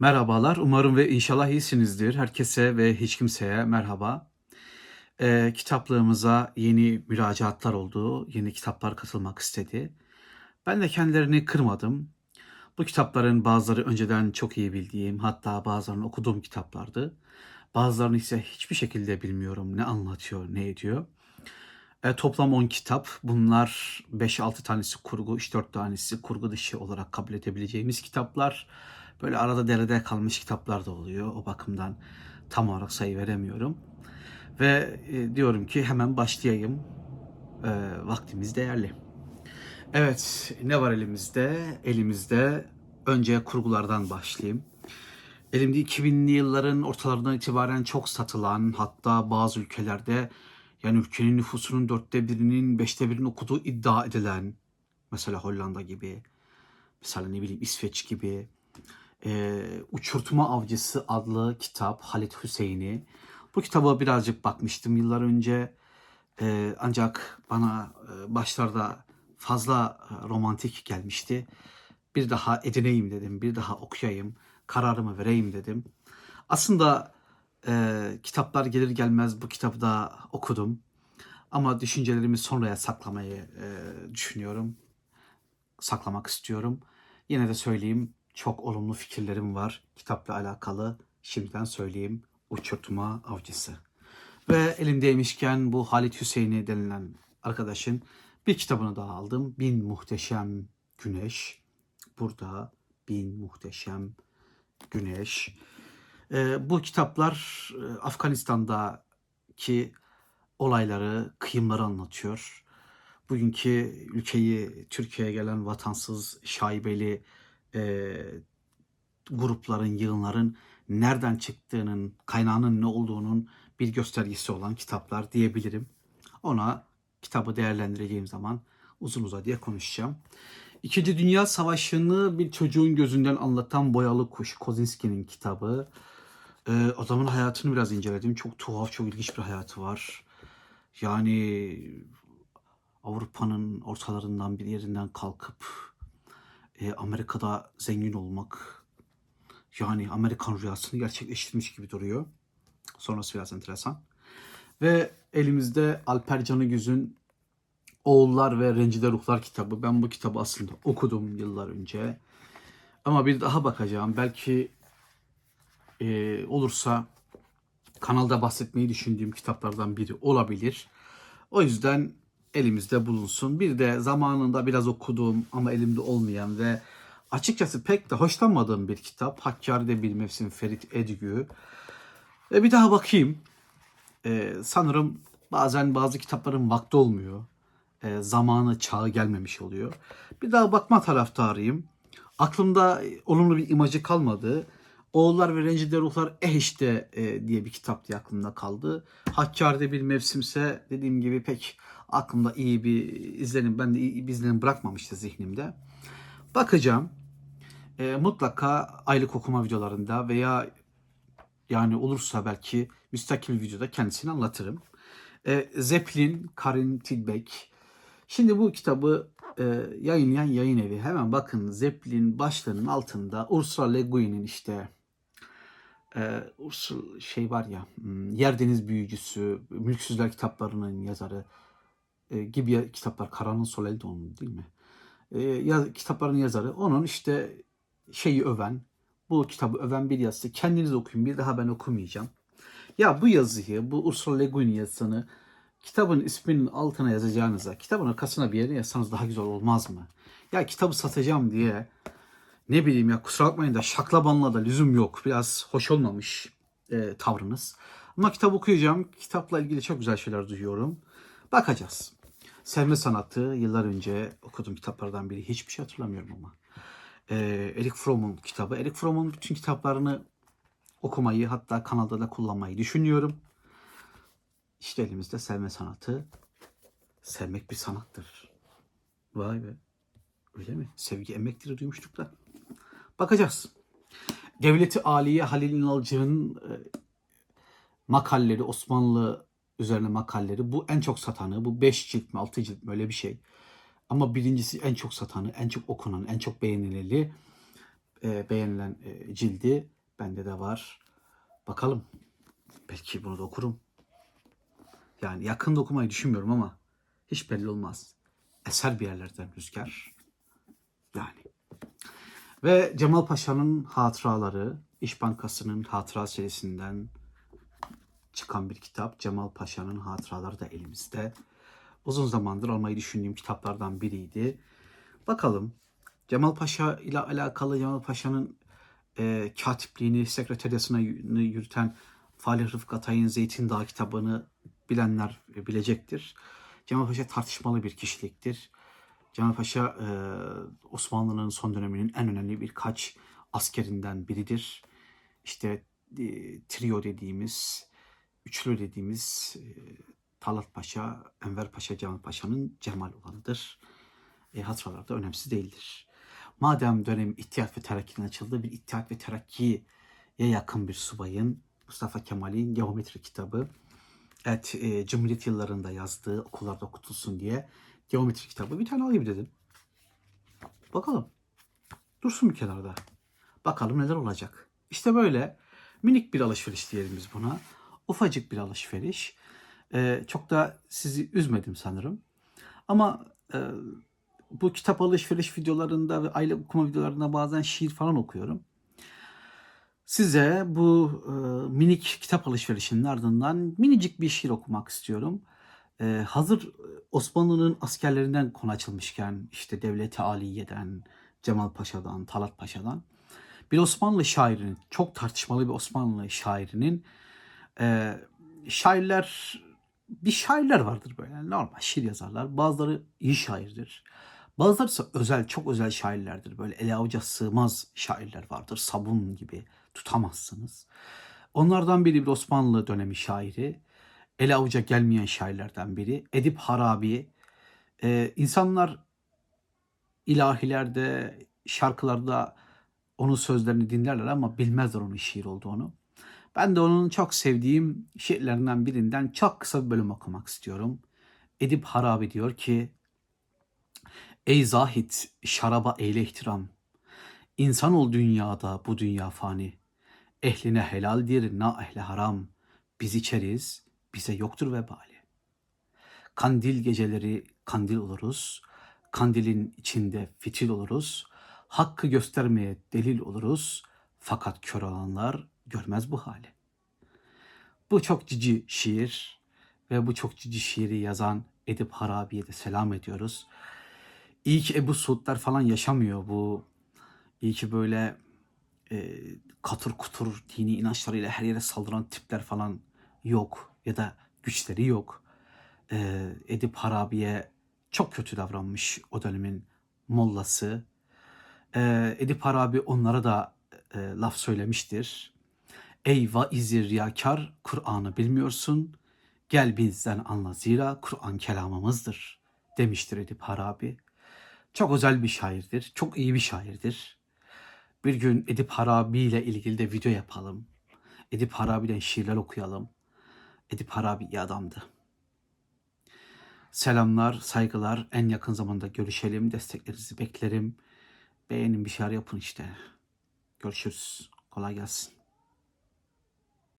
Merhabalar, umarım ve inşallah iyisinizdir. Herkese ve hiç kimseye merhaba. Ee, kitaplığımıza yeni müracaatlar oldu, yeni kitaplar katılmak istedi. Ben de kendilerini kırmadım. Bu kitapların bazıları önceden çok iyi bildiğim, hatta bazılarını okuduğum kitaplardı. Bazılarını ise hiçbir şekilde bilmiyorum ne anlatıyor, ne ediyor. E, toplam 10 kitap. Bunlar 5-6 tanesi kurgu, 3-4 tanesi kurgu dışı olarak kabul edebileceğimiz kitaplar. Böyle arada derede kalmış kitaplar da oluyor. O bakımdan tam olarak sayı veremiyorum. Ve e, diyorum ki hemen başlayayım. E, vaktimiz değerli. Evet, ne var elimizde? Elimizde önce kurgulardan başlayayım. Elimde 2000'li yılların ortalarından itibaren çok satılan hatta bazı ülkelerde yani ülkenin nüfusunun dörtte birinin beşte birinin okuduğu iddia edilen mesela Hollanda gibi mesela ne bileyim İsveç gibi e, Uçurtma Avcısı adlı kitap Halit Hüseyin'i. Bu kitaba birazcık bakmıştım yıllar önce E, ancak bana e, başlarda fazla e, romantik gelmişti. Bir daha edineyim dedim, bir daha okuyayım, kararımı vereyim dedim. Aslında e, kitaplar gelir gelmez bu kitabı da okudum. Ama düşüncelerimi sonraya saklamayı e, düşünüyorum. Saklamak istiyorum. Yine de söyleyeyim çok olumlu fikirlerim var kitapla alakalı. Şimdiden söyleyeyim Uçurtma Avcısı. Ve elimdeymişken bu Halit Hüseyin'i denilen arkadaşın bir kitabını daha aldım. Bin Muhteşem Güneş. Burada Bin Muhteşem Güneş. Ee, bu kitaplar e, Afganistan'daki olayları, kıyımları anlatıyor. Bugünkü ülkeyi, Türkiye'ye gelen vatansız, şaibeli e, grupların, yığınların nereden çıktığının, kaynağının ne olduğunun bir göstergesi olan kitaplar diyebilirim. Ona kitabı değerlendireceğim zaman uzun uzadıya konuşacağım. İkinci Dünya Savaşı'nı bir çocuğun gözünden anlatan Boyalı Kuş, Kozinski'nin kitabı. Ee, adamın hayatını biraz inceledim. Çok tuhaf, çok ilginç bir hayatı var. Yani Avrupa'nın ortalarından bir yerinden kalkıp e, Amerika'da zengin olmak yani Amerikan rüyasını gerçekleştirmiş gibi duruyor. Sonrası biraz enteresan. Ve elimizde Alper Canıgüz'ün Oğullar ve Rencide Ruhlar kitabı. Ben bu kitabı aslında okudum yıllar önce. Ama bir daha bakacağım. Belki e, olursa kanalda bahsetmeyi düşündüğüm kitaplardan biri olabilir. O yüzden elimizde bulunsun. Bir de zamanında biraz okuduğum ama elimde olmayan ve açıkçası pek de hoşlanmadığım bir kitap. Hakkari'de bir mevsim Ferit Edgü. Ve bir daha bakayım. Ee, sanırım bazen bazı kitapların vakti olmuyor. Ee, zamanı, çağı gelmemiş oluyor. Bir daha bakma taraftarıyım. Aklımda olumlu bir imajı kalmadı. Oğullar ve Rencide Ruhlar Eh işte e, diye bir kitap diye aklımda kaldı. Hakkari'de bir mevsimse dediğim gibi pek aklımda iyi bir izlenim, ben de iyi bir izlenim bırakmamıştı zihnimde. Bakacağım. E, mutlaka aylık okuma videolarında veya yani olursa belki müstakil videoda kendisini anlatırım. E, Zeppelin, Karin Tilbeck. Şimdi bu kitabı e, yayınlayan yayın evi. Hemen bakın Zeppelin başlığının altında Ursula Le Guin'in işte e, Ursula şey var ya hmm, Yer Deniz Büyücüsü, Mülksüzler kitaplarının yazarı e, gibi kitaplar. Karan'ın Solel de onun değil mi? E, ya, kitapların yazarı. Onun işte şeyi öven, bu kitabı öven bir yazısı. Kendiniz okuyun. Bir daha ben okumayacağım. Ya bu yazıyı, bu Ursula Le Guin yazısını kitabın isminin altına yazacağınıza, kitabın arkasına bir yere yazsanız daha güzel olmaz mı? Ya kitabı satacağım diye ne bileyim ya kusura bakmayın da şaklabanla da lüzum yok. Biraz hoş olmamış e, tavrınız. Ama kitap okuyacağım. Kitapla ilgili çok güzel şeyler duyuyorum. Bakacağız. Sevme Sanatı yıllar önce okuduğum kitaplardan biri. Hiçbir şey hatırlamıyorum ama. E, Eric Fromm'un kitabı. Eric Fromm'un bütün kitaplarını okumayı hatta kanalda da kullanmayı düşünüyorum. İşte elimizde sevme sanatı. Sevmek bir sanattır. Vay be. Öyle mi? Sevgi emektir duymuştuk da. Bakacağız. Devleti Aliye Halil İnalcı'nın e, makalleri, Osmanlı üzerine makalleri. Bu en çok satanı. Bu 5 cilt mi 6 cilt mi öyle bir şey. Ama birincisi en çok satanı, en çok okunan, en çok beğenileni. e, beğenilen e, cildi bende de var. Bakalım. Belki bunu da okurum. Yani yakında okumayı düşünmüyorum ama hiç belli olmaz. Eser bir yerlerden rüzgar. Yani. Ve Cemal Paşa'nın hatıraları, İş Bankası'nın hatıra serisinden çıkan bir kitap. Cemal Paşa'nın hatıraları da elimizde. Uzun zamandır almayı düşündüğüm kitaplardan biriydi. Bakalım Cemal Paşa ile alakalı Cemal Paşa'nın e, katipliğini, sekreteriyasını yürüten Falih Rıfkı Atay'ın Zeytin Dağı kitabını bilenler bilecektir. Cemal Paşa tartışmalı bir kişiliktir. Cemal Paşa Osmanlı'nın son döneminin en önemli birkaç askerinden biridir. İşte trio dediğimiz, üçlü dediğimiz Talat Paşa, Enver Paşa, Cemal Paşa'nın Cemal olanıdır. E, hatıralarda önemsiz değildir. Madem dönem İttihat ve Terakki'nin açıldığı bir İttihat ve Terakki'ye yakın bir subayın Mustafa Kemal'in geometri kitabı evet e, Cumhuriyet yıllarında yazdığı okullarda okutulsun diye geometri kitabı bir tane alayım dedim. Bakalım. Dursun bir kenarda. Bakalım neler olacak. İşte böyle minik bir alışveriş diyelim biz buna. Ufacık bir alışveriş. Ee, çok da sizi üzmedim sanırım. Ama e, bu kitap alışveriş videolarında ve aile okuma videolarında bazen şiir falan okuyorum. Size bu e, minik kitap alışverişinin ardından minicik bir şiir okumak istiyorum. E, hazır Osmanlı'nın askerlerinden konu açılmışken işte Devlet-i Aliye'den, Cemal Paşa'dan, Talat Paşa'dan bir Osmanlı şairinin, çok tartışmalı bir Osmanlı şairinin e, şairler bir şairler vardır böyle normal şiir yazarlar. Bazıları iyi şairdir. Bazıları ise özel, çok özel şairlerdir. Böyle ele avuca sığmaz şairler vardır. Sabun gibi tutamazsınız. Onlardan biri bir Osmanlı dönemi şairi. Ele avuca gelmeyen şairlerden biri. Edip Harabi. Ee, insanlar ilahilerde, şarkılarda onun sözlerini dinlerler ama bilmezler onun şiir olduğunu. Ben de onun çok sevdiğim şiirlerinden birinden çok kısa bir bölüm okumak istiyorum. Edip Harabi diyor ki Ey zahit şaraba eyle ihtiram. İnsan ol dünyada bu dünya fani. Ehline helaldir na ehle haram. Biz içeriz bize yoktur vebali. Kandil geceleri kandil oluruz. Kandilin içinde fitil oluruz. Hakkı göstermeye delil oluruz. Fakat kör olanlar görmez bu hali. Bu çok cici şiir ve bu çok cici şiiri yazan Edip Harabi'ye de selam ediyoruz. İyi ki Ebu Suudlar falan yaşamıyor bu. İyi ki böyle e, katır kutur dini inançlarıyla her yere saldıran tipler falan yok. Ya da güçleri yok. E, Edip Harabi'ye çok kötü davranmış o dönemin mollası. E, Edip Harabi onlara da e, laf söylemiştir. Ey vaizi riyakar Kur'an'ı bilmiyorsun. Gel bizden anla zira Kur'an kelamımızdır demiştir Edip Harabi. Çok özel bir şairdir. Çok iyi bir şairdir. Bir gün Edip Harabi ile ilgili de video yapalım. Edip Harabi'den şiirler okuyalım. Edip Harabi iyi adamdı. Selamlar, saygılar. En yakın zamanda görüşelim. Desteklerinizi beklerim. Beğenin bir şeyler yapın işte. Görüşürüz. Kolay gelsin.